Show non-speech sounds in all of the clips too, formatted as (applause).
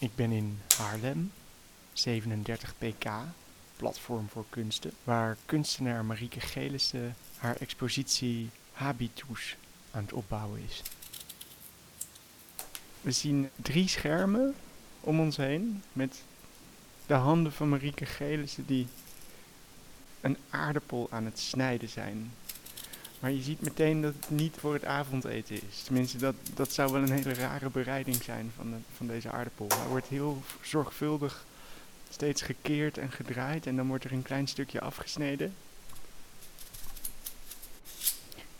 Ik ben in Haarlem, 37 pk, platform voor kunsten, waar kunstenaar Marieke Gelissen haar expositie Habitus aan het opbouwen is. We zien drie schermen om ons heen met de handen van Marieke Gelissen die een aardappel aan het snijden zijn. Maar je ziet meteen dat het niet voor het avondeten is. Tenminste, dat, dat zou wel een hele rare bereiding zijn van, de, van deze aardappel. Hij wordt heel zorgvuldig steeds gekeerd en gedraaid en dan wordt er een klein stukje afgesneden.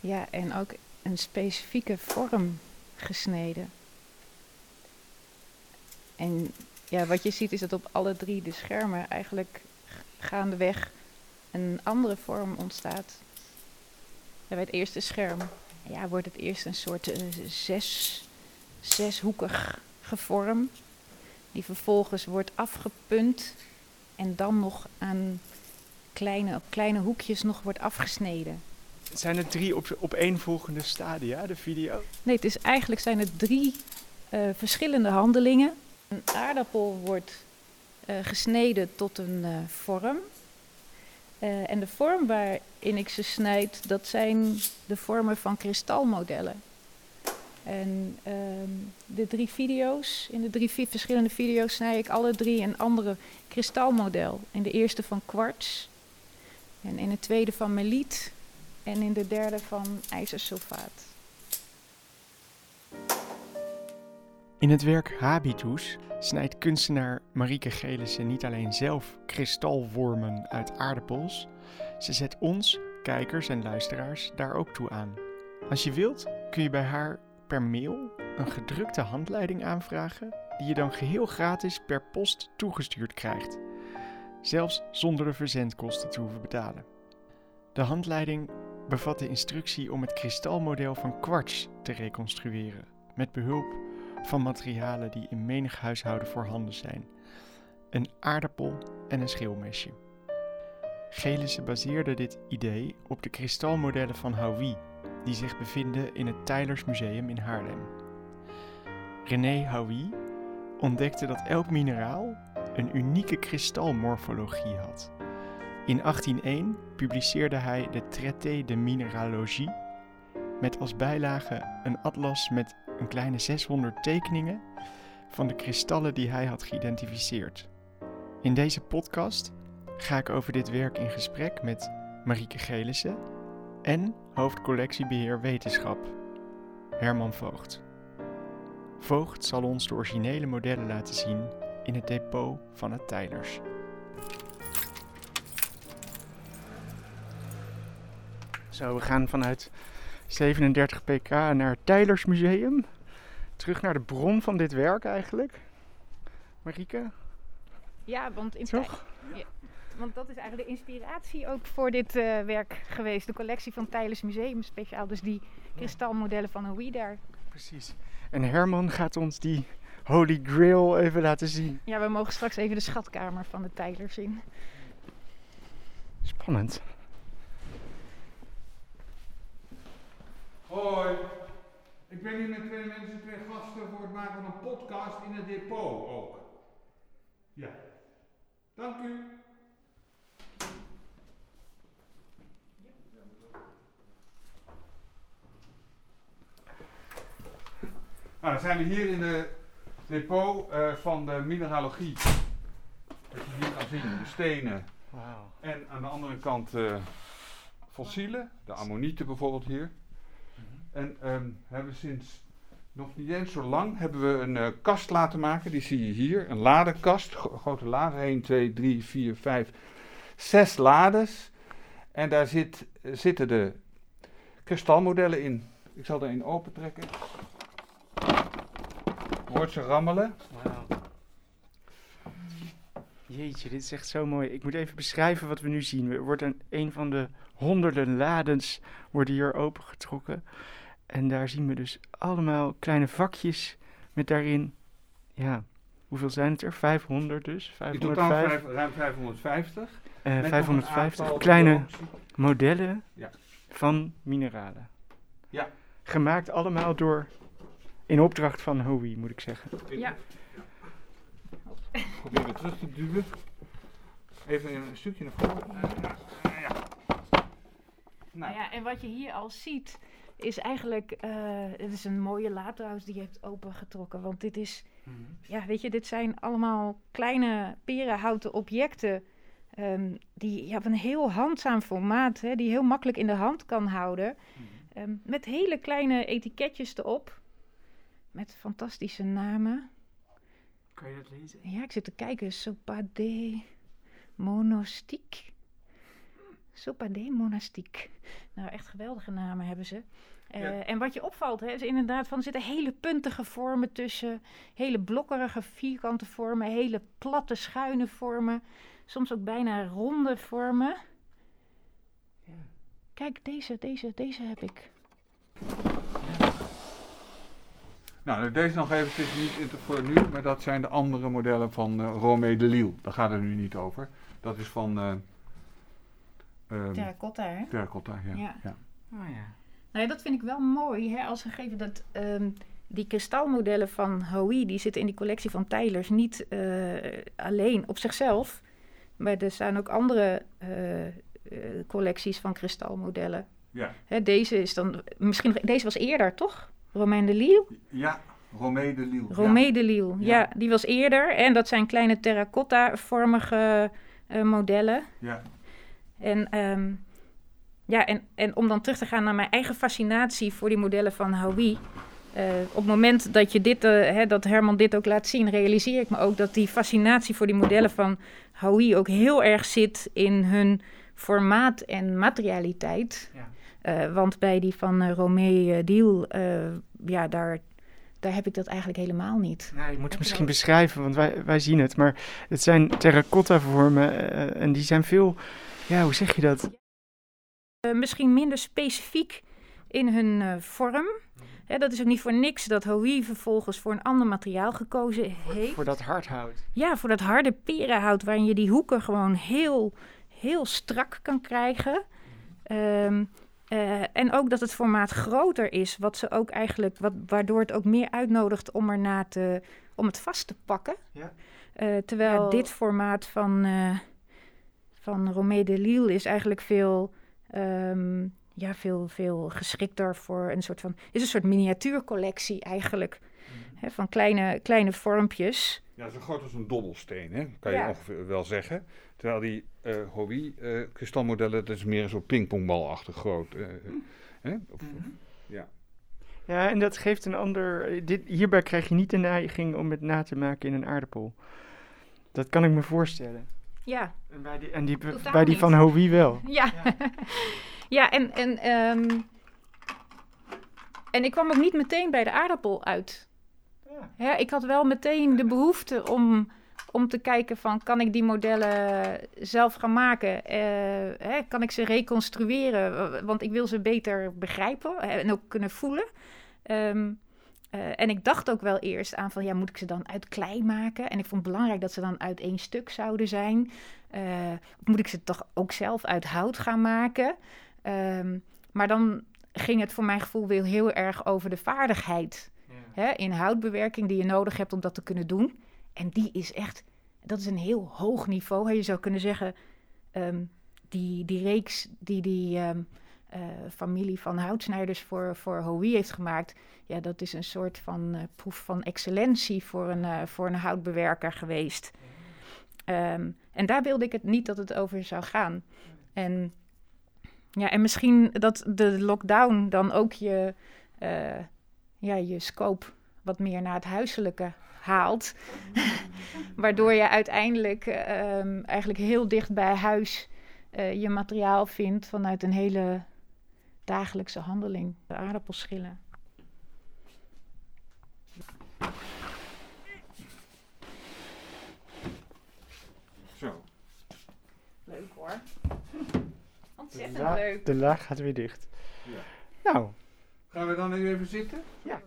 Ja, en ook een specifieke vorm gesneden. En ja, wat je ziet is dat op alle drie de schermen eigenlijk gaandeweg een andere vorm ontstaat. Bij het eerste scherm ja, wordt het eerst een soort uh, zes, zeshoekig vorm. Die vervolgens wordt afgepunt en dan nog aan kleine, op kleine hoekjes nog wordt afgesneden. Zijn het drie op, opeenvolgende stadia, de video? Nee, het is eigenlijk zijn het drie uh, verschillende handelingen. Een aardappel wordt uh, gesneden tot een uh, vorm. en de vorm waarin ik ze snijd, dat zijn de vormen van kristalmodellen. En ehm, de drie video's, in de drie verschillende video's snij ik alle drie een andere kristalmodel. In de eerste van kwarts, en in de tweede van meliet en in de derde van ijzersulfaat. In het werk Habitus snijdt kunstenaar Marieke Gelissen niet alleen zelf kristalwormen uit aardappels, ze zet ons, kijkers en luisteraars, daar ook toe aan. Als je wilt, kun je bij haar per mail een gedrukte handleiding aanvragen, die je dan geheel gratis per post toegestuurd krijgt, zelfs zonder de verzendkosten te hoeven betalen. De handleiding bevat de instructie om het kristalmodel van kwarts te reconstrueren, met behulp van materialen die in menig huishouden voorhanden zijn: een aardappel en een schilmesje. Gelissen baseerde dit idee op de kristalmodellen van Houy, die zich bevinden in het Tylers Museum in Haarlem. René Houy ontdekte dat elk mineraal een unieke kristalmorfologie had. In 1801 publiceerde hij de Traité de Mineralogie met als bijlage een atlas met een kleine 600 tekeningen van de kristallen die hij had geïdentificeerd. In deze podcast ga ik over dit werk in gesprek met Marieke Gelissen en hoofdcollectiebeheer wetenschap Herman Voogd. Voogd zal ons de originele modellen laten zien in het depot van het Tylers. Zo, we gaan vanuit 37 pk naar het Tylers Museum. Terug naar de bron van dit werk eigenlijk. Marieke? Ja, want in Toch? Ja, want dat is eigenlijk de inspiratie ook voor dit uh, werk geweest. De collectie van Tylers Museum speciaal. Dus die kristalmodellen van Houy daar. Precies. En Herman gaat ons die Holy Grail even laten zien. Ja, we mogen straks even de schatkamer van de Tylers zien. Spannend. Hoi, ik ben hier met twee mensen, twee gasten voor het maken van een podcast in het depot ook. Ja, dank u. Nou, dan zijn we hier in het depot uh, van de mineralogie. Wat je hier kan zien, de stenen. Wow. En aan de andere kant uh, fossielen, de ammonieten bijvoorbeeld hier. En um, hebben sinds nog niet eens zo lang hebben we een uh, kast laten maken. Die zie je hier. Een ladekast. grote laden. 1, 2, 3, 4, 5, 6 lades. En daar zit, zitten de kristalmodellen in. Ik zal er een open trekken. Hoort ze rammelen. Wow. Jeetje, dit is echt zo mooi. Ik moet even beschrijven wat we nu zien. Er wordt een, een van de honderden ladens worden hier opengetrokken. En daar zien we dus allemaal kleine vakjes met daarin, ja, hoeveel zijn het er? 500 dus? 505. In totaal ruim 550. Uh, 550 kleine modellen ja. van mineralen. Ja. Gemaakt allemaal door, in opdracht van Howie moet ik zeggen. Ja. Probeer weer terug te duwen. Even een stukje naar voren. Uh, ja. Nou. ja, en wat je hier al ziet, is eigenlijk, uh, het is een mooie laad trouwens die je hebt opengetrokken. Want dit is, mm -hmm. ja, weet je, dit zijn allemaal kleine perenhouten objecten. Um, die ja, van een heel handzaam formaat, hè, die je heel makkelijk in de hand kan houden. Mm -hmm. um, met hele kleine etiketjes erop. Met fantastische namen. Kan je dat lezen? Ja, ik zit te kijken. Sopade Monastiek. Sopade Monastiek. Nou, echt geweldige namen hebben ze. Uh, ja. En wat je opvalt, hè, is inderdaad van er zitten hele puntige vormen tussen, hele blokkerige vierkante vormen, hele platte schuine vormen, soms ook bijna ronde vormen. Ja. Kijk, deze, deze, deze heb ik. Ja. Nou, deze nog eventjes niet voor nu, maar dat zijn de andere modellen van uh, de Lille. Daar gaat het nu niet over. Dat is van... Uh, um, terracotta, hè? Terracotta, ja. ja. ja. Oh, ja. Nou ja, dat vind ik wel mooi, hè, als gegeven dat um, die kristalmodellen van Hoey, die zitten in die collectie van Tylers niet uh, alleen op zichzelf. Maar er zijn ook andere uh, uh, collecties van kristalmodellen. Ja. Hè, deze is dan, misschien, deze was eerder, toch? Romain de Lille? Ja, Romee de Lille. Romee ja. de Lille, ja. ja. Die was eerder. En dat zijn kleine terracotta-vormige modellen. Ja. En... Um, ja, en, en om dan terug te gaan naar mijn eigen fascinatie voor die modellen van Howie. Uh, op het moment dat, je dit, uh, hè, dat Herman dit ook laat zien, realiseer ik me ook dat die fascinatie voor die modellen van Howie ook heel erg zit in hun formaat en materialiteit. Ja. Uh, want bij die van Romee Deal, ja, daar, daar heb ik dat eigenlijk helemaal niet. Nee, je moet het misschien beschrijven, want wij, wij zien het. Maar het zijn terracotta vormen en die zijn veel, ja, hoe zeg je dat? Uh, misschien minder specifiek in hun uh, vorm. Hè, dat is ook niet voor niks dat Howie vervolgens voor een ander materiaal gekozen heeft. Voor dat hardhout. Ja, voor dat harde perenhout waarin je die hoeken gewoon heel, heel strak kan krijgen. Um, uh, en ook dat het formaat groter is, wat ze ook eigenlijk, wat, waardoor het ook meer uitnodigt om erna te, om het vast te pakken. Ja. terwijl ja, dit formaat van, van Romee de Lille is eigenlijk veel Um, ja, veel, veel geschikter voor een soort van. is een soort miniatuurcollectie eigenlijk. Mm. Hè, van kleine, kleine vormpjes. Ja, zo groot als een dobbelsteen, hè? kan je ja. ongeveer wel zeggen. Terwijl die uh, Hobby uh, kristalmodellen, dat is meer een soort pingpongbalachtig groot. Uh, hè? Of, mm -hmm. ja. ja, en dat geeft een ander. Dit, hierbij krijg je niet de neiging om het na te maken in een aardappel. Dat kan ik me voorstellen. Ja. En bij die, en die, bij die van Howie wel. (laughs) Ja, ja. (laughs) ja en, en, um, en ik kwam ook niet meteen bij de aardappel uit. Ja. ja. ik had wel meteen de behoefte om, om te kijken van... kan ik die modellen zelf gaan maken? Uh, hè, kan ik ze reconstrueren? Want ik wil ze beter begrijpen en ook kunnen voelen. Um, uh, en ik dacht ook wel eerst aan van, ja, moet ik ze dan uit klei maken? En ik vond het belangrijk dat ze dan uit één stuk zouden zijn. Uh, moet ik ze toch ook zelf uit hout gaan maken? Um, maar dan ging het voor mijn gevoel weer heel erg over de vaardigheid ja. hè, in houtbewerking die je nodig hebt om dat te kunnen doen. En die is echt, dat is een heel hoog niveau. Hè. Je zou kunnen zeggen, um, die, die reeks die die... Um, uh, familie van houtsnijders voor, voor Howie heeft gemaakt. Ja, dat is een soort van uh, proef van excellentie voor een, uh, voor een houtbewerker geweest. Um, en daar wilde ik het niet dat het over zou gaan. En, ja, en misschien dat de lockdown dan ook je, ja, je scope wat meer naar het huiselijke haalt. (laughs) Waardoor je uiteindelijk um, eigenlijk heel dicht bij huis je materiaal vindt vanuit een hele dagelijkse handeling, de aardappelschillen. Zo. Leuk hoor. (laughs) Ontzettend de leuk. De laag gaat weer dicht. Ja. Nou. Gaan we dan nu even zitten? Ja.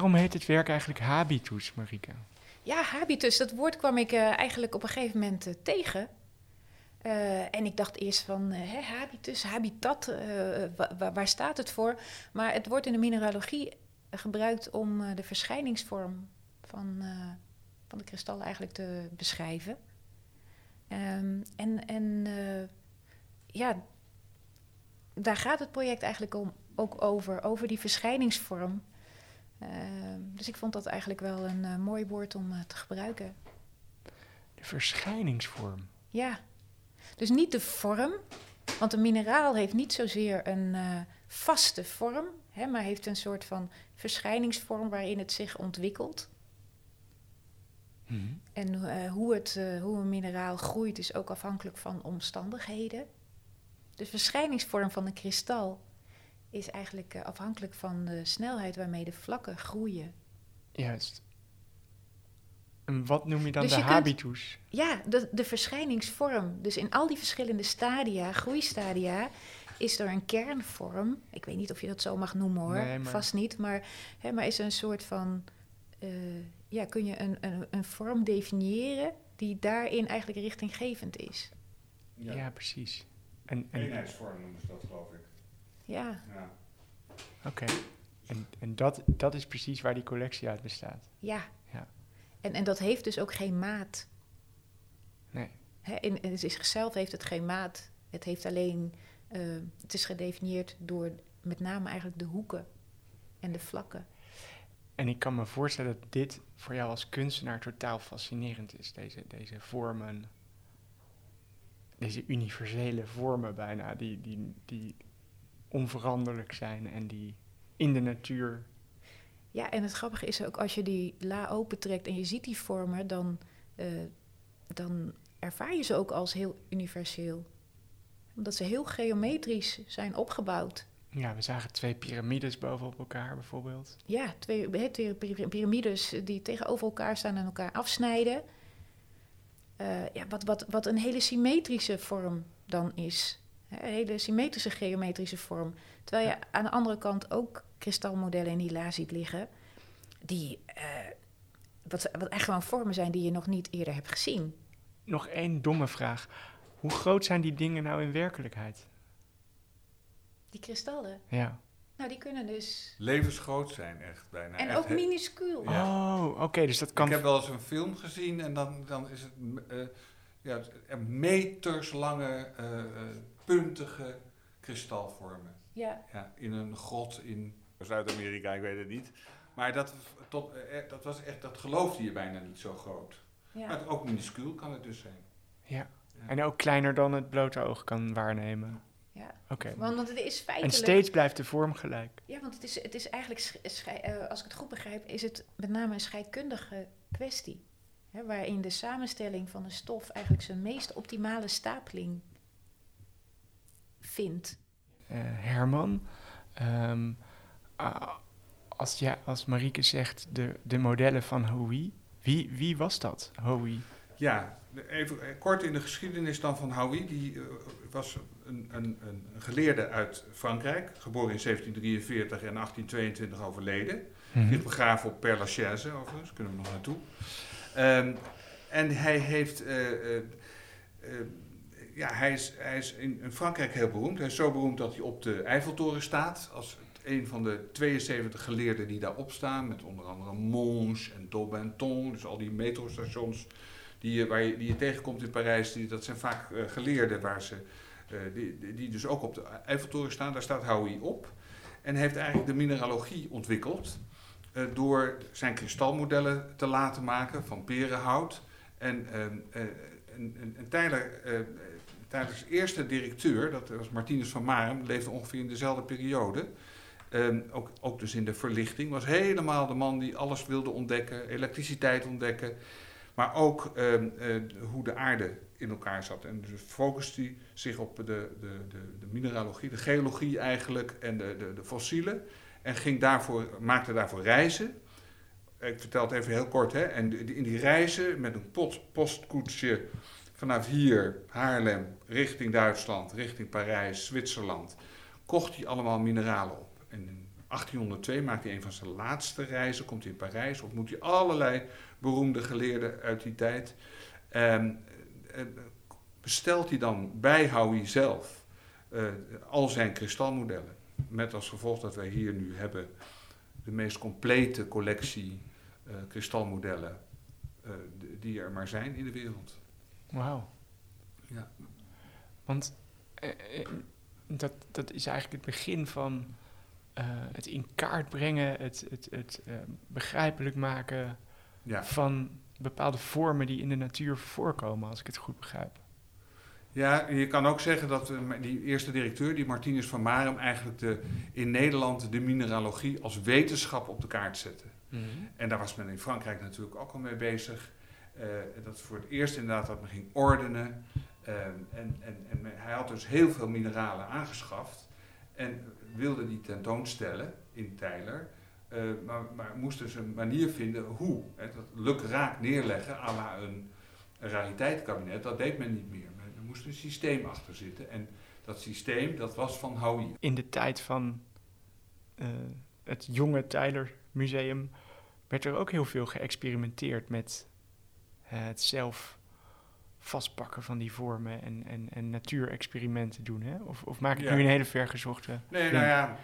Waarom heet het werk eigenlijk habitus, Marika? Ja, habitus, dat woord kwam ik eh, eigenlijk op een gegeven moment eh, tegen. Eh, en ik dacht eerst van, habitus, habitat, wa waar staat het voor? Maar het wordt in de mineralogie gebruikt om de verschijningsvorm van, van de kristallen eigenlijk te beschrijven. Um, en en ja, daar gaat het project eigenlijk om, ook over, over die verschijningsvorm. Ehm, dus ik vond dat eigenlijk wel een uh, mooi woord om uh, te gebruiken. De verschijningsvorm. Ja, dus niet de vorm, want een mineraal heeft niet zozeer een uh, vaste vorm, hè, maar heeft een soort van verschijningsvorm waarin het zich ontwikkelt. Mm En hoe, het, hoe een mineraal groeit is ook afhankelijk van omstandigheden. De verschijningsvorm van een kristal is eigenlijk uh, afhankelijk van de snelheid waarmee de vlakken groeien. Juist. En wat noem je dan dus de habitus? ja, de, de verschijningsvorm. Dus in al die verschillende stadia, groeistadia, is er een kernvorm. Ik weet niet of je dat zo mag noemen hoor, nee, maar... vast niet. Maar, hè, maar is er een soort van, uh, ja, kun je een, een, een vorm definiëren die daarin eigenlijk richtinggevend is. Ja, ja precies. En, en... Eenheidsvorm noemen ze dat geloof ik. Ja. ja. Oké. En, en dat, dat is precies waar die collectie uit bestaat. Ja. ja. En, en dat heeft dus ook geen maat. Nee. Hè, in, in zichzelf heeft het geen maat. Het heeft alleen, uh, het is gedefinieerd door met name eigenlijk de hoeken en de vlakken. En ik kan me voorstellen dat dit voor jou als kunstenaar totaal fascinerend is, deze, deze vormen, deze universele vormen bijna, die, die, die onveranderlijk zijn en die in de natuur. Ja, en het grappige is ook als je die la opentrekt en je ziet die vormen, dan, uh, dan ervaar je ze ook als heel universeel. Omdat ze heel geometrisch zijn opgebouwd. Ja, we zagen twee piramides bovenop elkaar bijvoorbeeld. Ja, twee, twee piramides die tegenover elkaar staan en elkaar afsnijden. Uh, ja, wat, wat, wat een hele symmetrische vorm dan is. Een hele symmetrische geometrische vorm. Terwijl je aan de andere kant ook kristalmodellen in die la ziet liggen, die uh, wat, wat echt gewoon vormen zijn die je nog niet eerder hebt gezien. Nog één domme vraag. Hoe groot zijn die dingen nou in werkelijkheid? Die kristallen? Ja. Nou, die kunnen dus... Levensgroot zijn, echt bijna. En ook minuscuul. Oh, oké, dus dat kan... Ik heb wel eens een film gezien en dan, dan is het... Uh, ja, meterslange uh, puntige kristalvormen. Ja. ja. In een grot in Zuid-Amerika, ik weet het niet. Maar dat, tot, eh, dat, was echt, dat geloofde je bijna niet zo groot. Ja. Maar ook minuscuul kan het dus zijn. Ja. En ook kleiner dan het blote oog kan waarnemen. Ja, Oké. want, want het is feitelijk... En steeds blijft de vorm gelijk. Ja, want het is, het is eigenlijk, uh, als ik het goed begrijp, is het met name een scheikundige kwestie. Hè, waarin de samenstelling van een stof eigenlijk zijn meest optimale stapeling vindt. Uh, Herman, um, uh, als, ja, als Marieke zegt de, de modellen van Houi, wie, wie was dat, Houi? Ja, even eh, kort in de geschiedenis dan van Houi. Die uh, was een, een, een, geleerde uit Frankrijk, geboren in 1743 en 1822 overleden. Mm -hmm. begraven op Père Lachaise, overigens, kunnen we nog naartoe. Um, en hij heeft uh, ja, hij is, hij is in, Frankrijk heel beroemd. Hij is zo beroemd dat hij op de Eiffeltoren staat. Als een van de 72 geleerden die daarop staan. Met onder andere Mons en Daubenton. Dus al die metrostations die je, waar je, die je tegenkomt in Parijs. Die, dat zijn vaak uh, geleerden waar ze, uh, die, die dus ook op de Eiffeltoren staan. Daar staat Houy op. En heeft eigenlijk de mineralogie ontwikkeld. Uh, door zijn kristalmodellen te laten maken van perenhout. En, ehm, en, en, tijdens eerste directeur, dat was Martinus van Marem, leefde ongeveer in dezelfde periode. Um, ook, ook dus in de verlichting, was helemaal de man die alles wilde ontdekken, elektriciteit ontdekken, maar ook um, uh, hoe de aarde in elkaar zat. En dus focuste hij zich op de, de, de, de, mineralogie, de geologie eigenlijk en de, de, de fossielen. En ging daarvoor, maakte daarvoor reizen. Ik vertel het even heel kort. Hè. En in die reizen met een pot, postkoetsje Vanuit hier, Haarlem, richting Duitsland, richting Parijs, Zwitserland, kocht hij allemaal mineralen op. En 1802 maakt hij een van zijn laatste reizen, komt hij in Parijs, ontmoet hij allerlei beroemde geleerden uit die tijd. En bestelt hij dan bij Howie zelf al zijn kristalmodellen. Met als gevolg dat wij hier nu hebben de meest complete collectie kristalmodellen die er maar zijn in de wereld. Wauw. Ja. Want eh, eh, dat, dat is eigenlijk het begin van uh, het in kaart brengen, het, het, het uh, begrijpelijk maken ja. van bepaalde vormen die in de natuur voorkomen, als ik het goed begrijp. Ja, je kan ook zeggen dat die eerste directeur, die Martinus van Marum, eigenlijk de, in Nederland de mineralogie als wetenschap op de kaart zette. Mm -hmm. En daar was men in Frankrijk natuurlijk ook al mee bezig. Uh, dat is voor het eerst inderdaad dat men ging ordenen. Uh, en, en, en hij had dus heel veel mineralen aangeschaft en wilde die tentoonstellen in Tyler. Uh, maar, maar moest dus een manier vinden hoe. Dat lukraak neerleggen à een, een rariteitenkabinet, dat deed men niet meer. Er moest een systeem achter zitten. En dat systeem, dat was van Howie. In de tijd van het jonge Tyler Museum werd er ook heel veel geëxperimenteerd met het zelf vastpakken van die vormen en, en, en natuurexperimenten doen. Hè? Of, of maak ik nu een hele vergezochte... Nee, nou ja,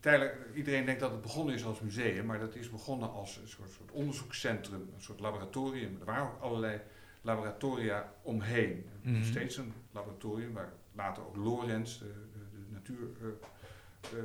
tijdelijk, iedereen denkt dat het begonnen is als museum, maar dat is begonnen als een soort, soort onderzoekscentrum, een soort laboratorium. Er waren ook allerlei laboratoria omheen. Mm -hmm. Steeds een laboratorium waar later ook Lorenz, de, de, de natuur, uh,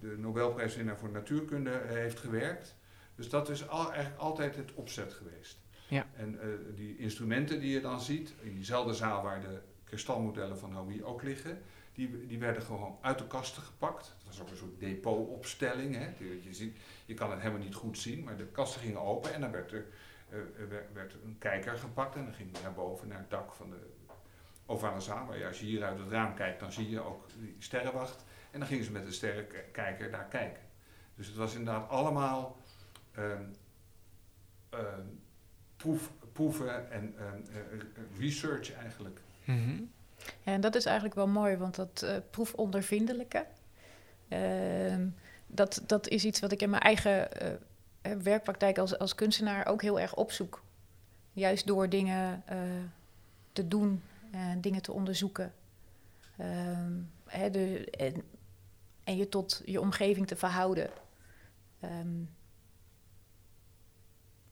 de Nobelprijswinnaar voor natuurkunde, heeft gewerkt. Dus dat is al, eigenlijk altijd het opzet geweest. Ja. En uh, die instrumenten die je dan ziet, in diezelfde zaal waar de kristalmodellen van Howie ook liggen, die, die werden gewoon uit de kasten gepakt. Dat was ook een soort depotopstelling. Hè. Je, ziet, je kan het helemaal niet goed zien, maar de kasten gingen open en dan werd er, uh, werd, een kijker gepakt en dan ging hij naar boven, naar het dak van de ovale zaal. Maar als je hier uit het raam kijkt, dan zie je ook die sterrenwacht. En dan gingen ze met de sterrenkijker daar kijken. Dus het was inderdaad allemaal uh, uh, proef, proeven en uh, research eigenlijk. Mm -hmm. ja, en dat is eigenlijk wel mooi, want dat uh, proefondervindelijke, ehm, dat, dat is iets wat ik in mijn eigen werkpraktijk als, als kunstenaar ook heel erg opzoek. Juist door dingen te doen en dingen te onderzoeken. Ehm, hè, de, en, en, je tot je omgeving te verhouden. Um,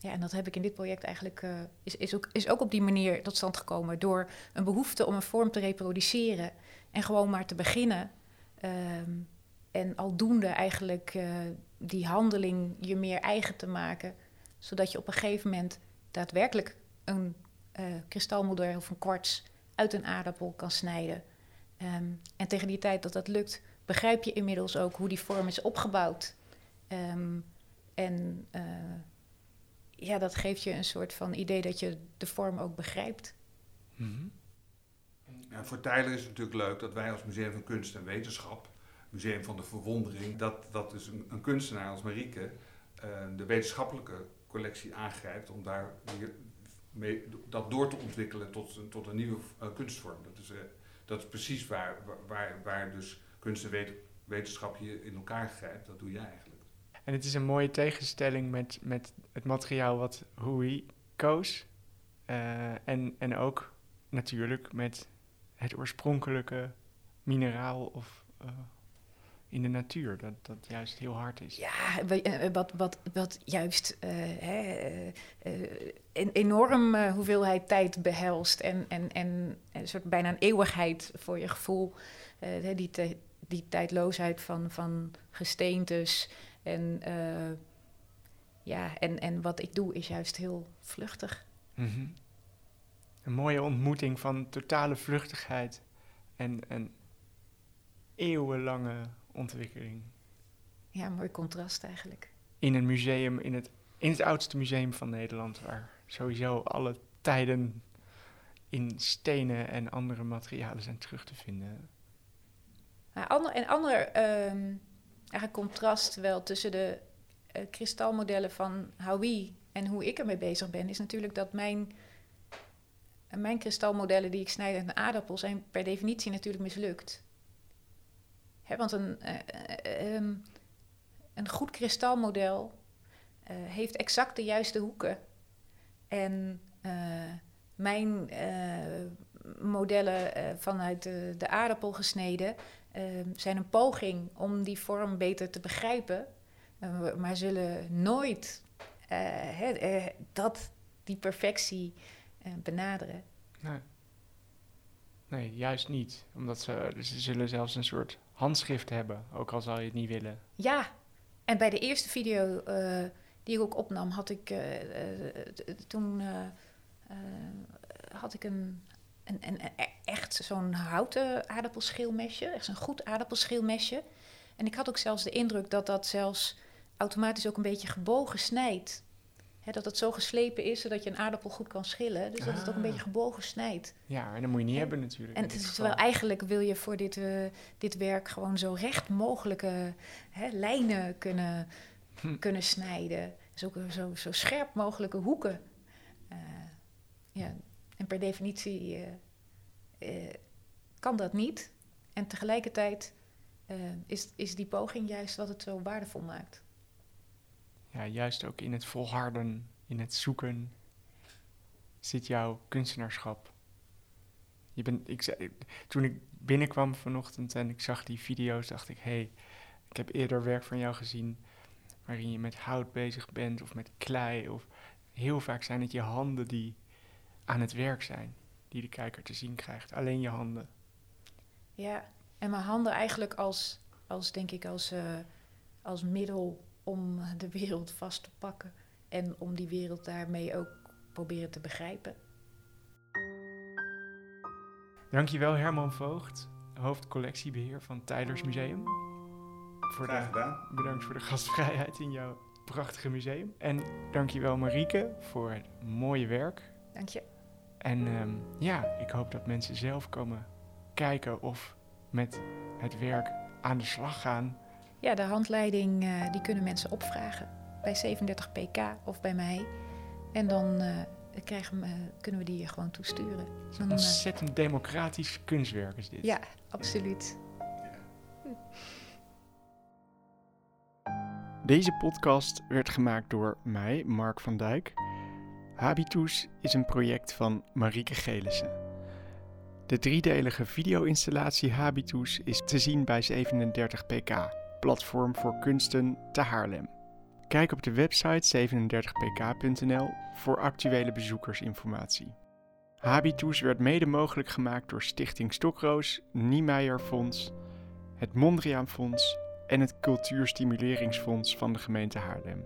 ja, en dat heb ik in dit project eigenlijk, uh, is, is, ook, is ook op die manier tot stand gekomen. Door een behoefte om een vorm te reproduceren en gewoon maar te beginnen. Um, en aldoende eigenlijk uh, die handeling je meer eigen te maken. Zodat je op een gegeven moment daadwerkelijk een uh, kristalmodel of een kwarts uit een aardappel kan snijden. Um, en tegen die tijd dat dat lukt, begrijp je inmiddels ook hoe die vorm is opgebouwd. Um, en ja, dat geeft je een soort van idee dat je de vorm ook begrijpt. Mm -hmm. ja, voor Tyler is het natuurlijk leuk dat wij als Museum van Kunst en Wetenschap, Museum van de Verwondering, dat, dat dus een, een kunstenaar als Marieke uh, de wetenschappelijke collectie aangrijpt om daar weer mee, dat door te ontwikkelen tot, tot een nieuwe uh, kunstvorm. Dat is, uh, dat is precies waar, waar, waar dus kunst en wetenschap hier in elkaar grijpt. Dat doe jij eigenlijk. En het is een mooie tegenstelling met, met het materiaal wat Hui koos. Uh, en, en ook natuurlijk met het oorspronkelijke mineraal of uh, in de natuur, dat, dat juist heel hard is. Ja, eh, wat, wat, wat juist uh, hè, een enorm hoeveelheid tijd behelst en, en, en een soort bijna een eeuwigheid voor je gevoel. die, die tijdloosheid van, van gesteentes, en, uh, ja, en, en wat ik doe is juist heel vluchtig. Mm -hmm. Een mooie ontmoeting van totale vluchtigheid en, en eeuwenlange ontwikkeling. Ja, een mooi contrast eigenlijk. In een museum, in het, in het oudste museum van Nederland, waar sowieso alle tijden in stenen en andere materialen zijn terug te vinden. Nou, ander, en ander um, eigenlijk contrast wel tussen de uh, kristalmodellen van Howie en hoe ik ermee bezig ben, is natuurlijk dat mijn, mijn kristalmodellen die ik snijd uit een aardappel zijn per definitie natuurlijk mislukt. want een, uh, um, een goed kristalmodel heeft exact de juiste hoeken. En mijn modellen vanuit de, de, aardappel gesneden ehm, zijn een poging om die vorm beter te begrijpen. maar zullen nooit dat, die perfectie benaderen. Nee. Nee, juist niet. Omdat ze, ze zullen zelfs een soort handschrift hebben, ook al zal je het niet willen. Ja, en bij de eerste video uh, die ik ook opnam, had ik uh, toen had ik een, een, een, echt zo'n houten aardappelschilmesje, echt zo'n goed aardappelschilmesje. En ik had ook zelfs de indruk dat dat zelfs automatisch ook een beetje gebogen snijdt dat het zo geslepen is, zodat je een aardappel goed kan schillen. Dus dat het ook een beetje ah. gebogen snijdt. Ja, en dat moet je niet hebben natuurlijk. En het is wel eigenlijk wil je voor dit, uh, dit werk gewoon zo recht mogelijke hè, lijnen kunnen, hm. kunnen snijden. Dus ook zo, zo scherp mogelijke hoeken. Uh, ja, en per definitie uh, kan dat niet. En tegelijkertijd is, is die poging juist wat het zo waardevol maakt ja, juist ook in het volharden, in het zoeken, zit jouw kunstenaarschap. Je bent, ik, toen ik binnenkwam vanochtend en ik zag die video's, dacht ik: hé, hey, ik heb eerder werk van jou gezien waarin je met hout bezig bent of met klei. Of heel vaak zijn het je handen die aan het werk zijn, die de kijker te zien krijgt. Alleen je handen. Ja, en mijn handen eigenlijk als, als denk ik, als, uh, als middel om de wereld vast te pakken en om die wereld daarmee ook proberen te begrijpen. Dankjewel Herman Voogd, hoofdcollectiebeheer van Tylers Museum. Voor Graag gedaan. bedankt voor de gastvrijheid in jouw prachtige museum. En dankjewel Marieke voor het mooie werk. Dank je. En um, ja, ik hoop dat mensen zelf komen kijken of met het werk aan de slag gaan. Ja, de handleiding uh, die kunnen mensen opvragen bij 37 pk of bij mij. En dan uh, krijgen, uh, kunnen we die gewoon toesturen. Een ontzettend democratisch kunstwerk is dit. Ja, absoluut. Deze podcast werd gemaakt door mij, Mark van Dijk. Habitus is een project van Marieke Gelissen. De driedelige video-installatie Habitus is te zien bij 37 pk platform voor kunsten te Haarlem. Kijk op de website 37pk.nl voor actuele bezoekersinformatie. Habitus werd mede mogelijk gemaakt door Stichting Stokroos, Niemeyer Fonds, het Mondriaan Fonds en het Cultuurstimuleringsfonds van de gemeente Haarlem.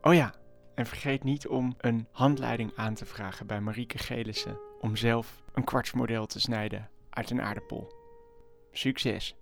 Oh ja, en vergeet niet om een handleiding aan te vragen bij Marieke Gelissen om zelf een kwartsmodel te snijden uit een aardappel. Succes!